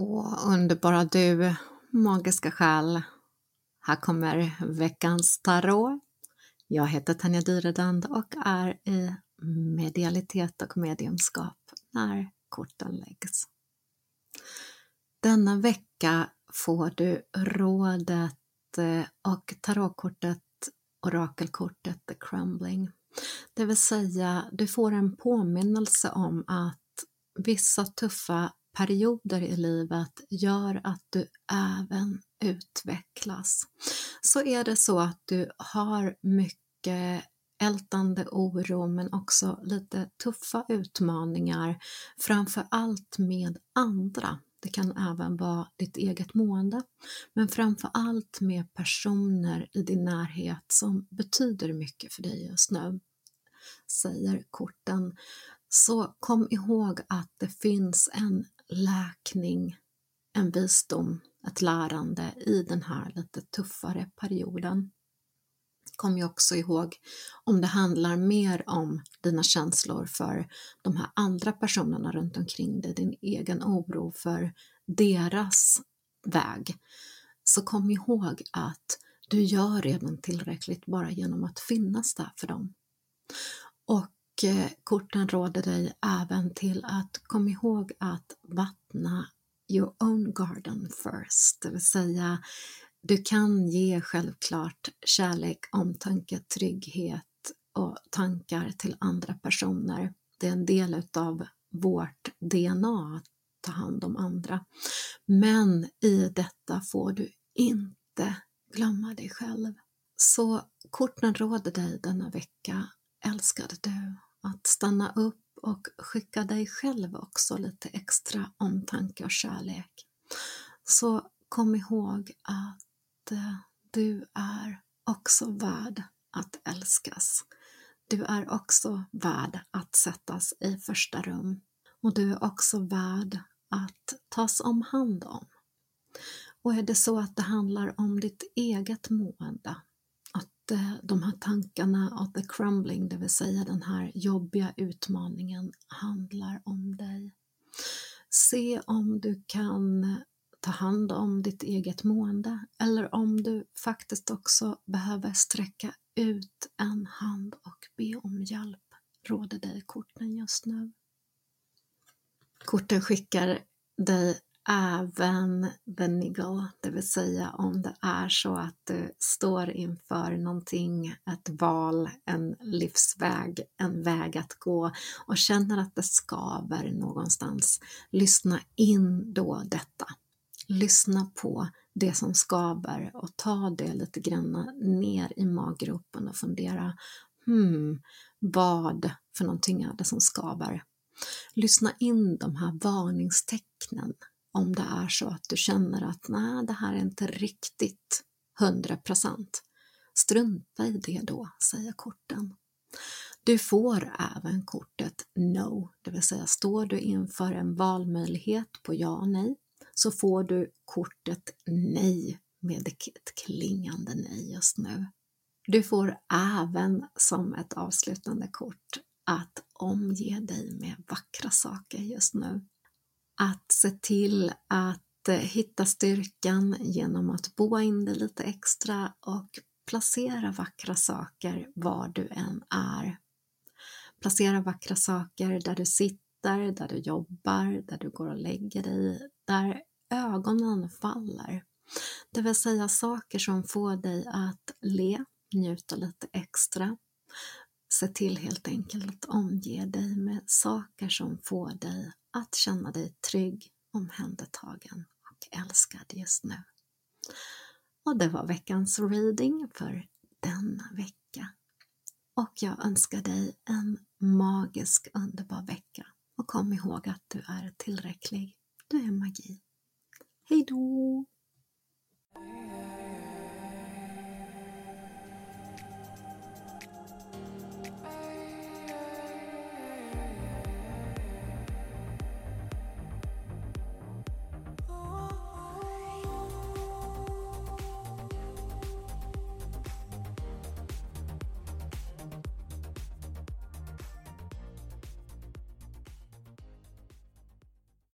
Och underbara du, magiska själ. Här kommer veckans tarot. Jag heter Tanja Dyredand och är i medialitet och mediumskap när korten läggs. Denna vecka får du rådet eh, och tarotkortet, orakelkortet The Crumbling. Det vill säga, du får en påminnelse om att vissa tuffa perioder i livet gör att du även utvecklas. Så är det så att du har mycket ältande oro men också lite tuffa utmaningar, framför allt med andra. Det kan även vara ditt eget mående, men framför allt med personer i din närhet som betyder mycket för dig just nu, säger korten. Så kom ihåg att det finns en läkning, en visdom, ett lärande i den här lite tuffare perioden. Kom ju också ihåg om det handlar mer om dina känslor för de här andra personerna runt omkring dig, din egen oro för deras väg. Så kom ihåg att du gör redan tillräckligt bara genom att finnas där för dem. Och Eh, korten råder dig även till att kom ihåg att vattna your own garden first, det vill säga du kan ge självklart kärlek, omtanke, trygghet och tankar till andra personer. Det är en del utav vårt DNA att ta hand om andra. Men i detta får du inte glömma dig själv. Så korten råder dig denna vecka, älskade du, att stanna upp och skicka dig själv också lite extra omtanke och kärlek. Så kom ihåg att eh, du är också värd att älskas. Du är också värd att sättas i första rum och du är också värd att tas om hand om. Och är det så att det handlar om ditt eget mående Eh, de här tankarna av the crumbling, det vill säga den här jobbiga utmaningen, handlar om dig. Se om du kan ta hand om ditt eget mående eller om du faktiskt också behöver sträcka ut en hand och be om hjälp, råder dig korten just nu. Korten skickar dig även the niggle, det vill säga om det är så att du står inför någonting, ett val, en livsväg, en väg att gå och känner att det skaver någonstans. Lyssna in då detta. Lyssna på det som skaver och ta det lite grann ner i maggropen och fundera, hmm, vad för någonting är det som skaver? Lyssna in de här varningstecknen om det är så att du känner att nej, det här är inte riktigt 100 procent. Strunta i det då, säger korten. Du får även kortet No, det vill säga står du inför en valmöjlighet på ja och nej så får du kortet Nej med ett klingande nej just nu. Du får även som ett avslutande kort att omge dig med vackra saker just nu att se till att eh, hitta styrkan genom att boa in det lite extra och placera vackra saker var du än är. Placera vackra saker där du sitter, där du jobbar, där du går och lägger dig, där ögonen faller. Det vill säga saker som får dig att le, njuta lite extra. Se till helt enkelt att omge dig med saker som får dig att känna dig trygg, omhändertagen och älskad just nu. Och det var veckans reading för denna vecka. Och jag önskar dig en magisk, underbar vecka. Och kom ihåg att du är tillräcklig. Du är magi. Hej då!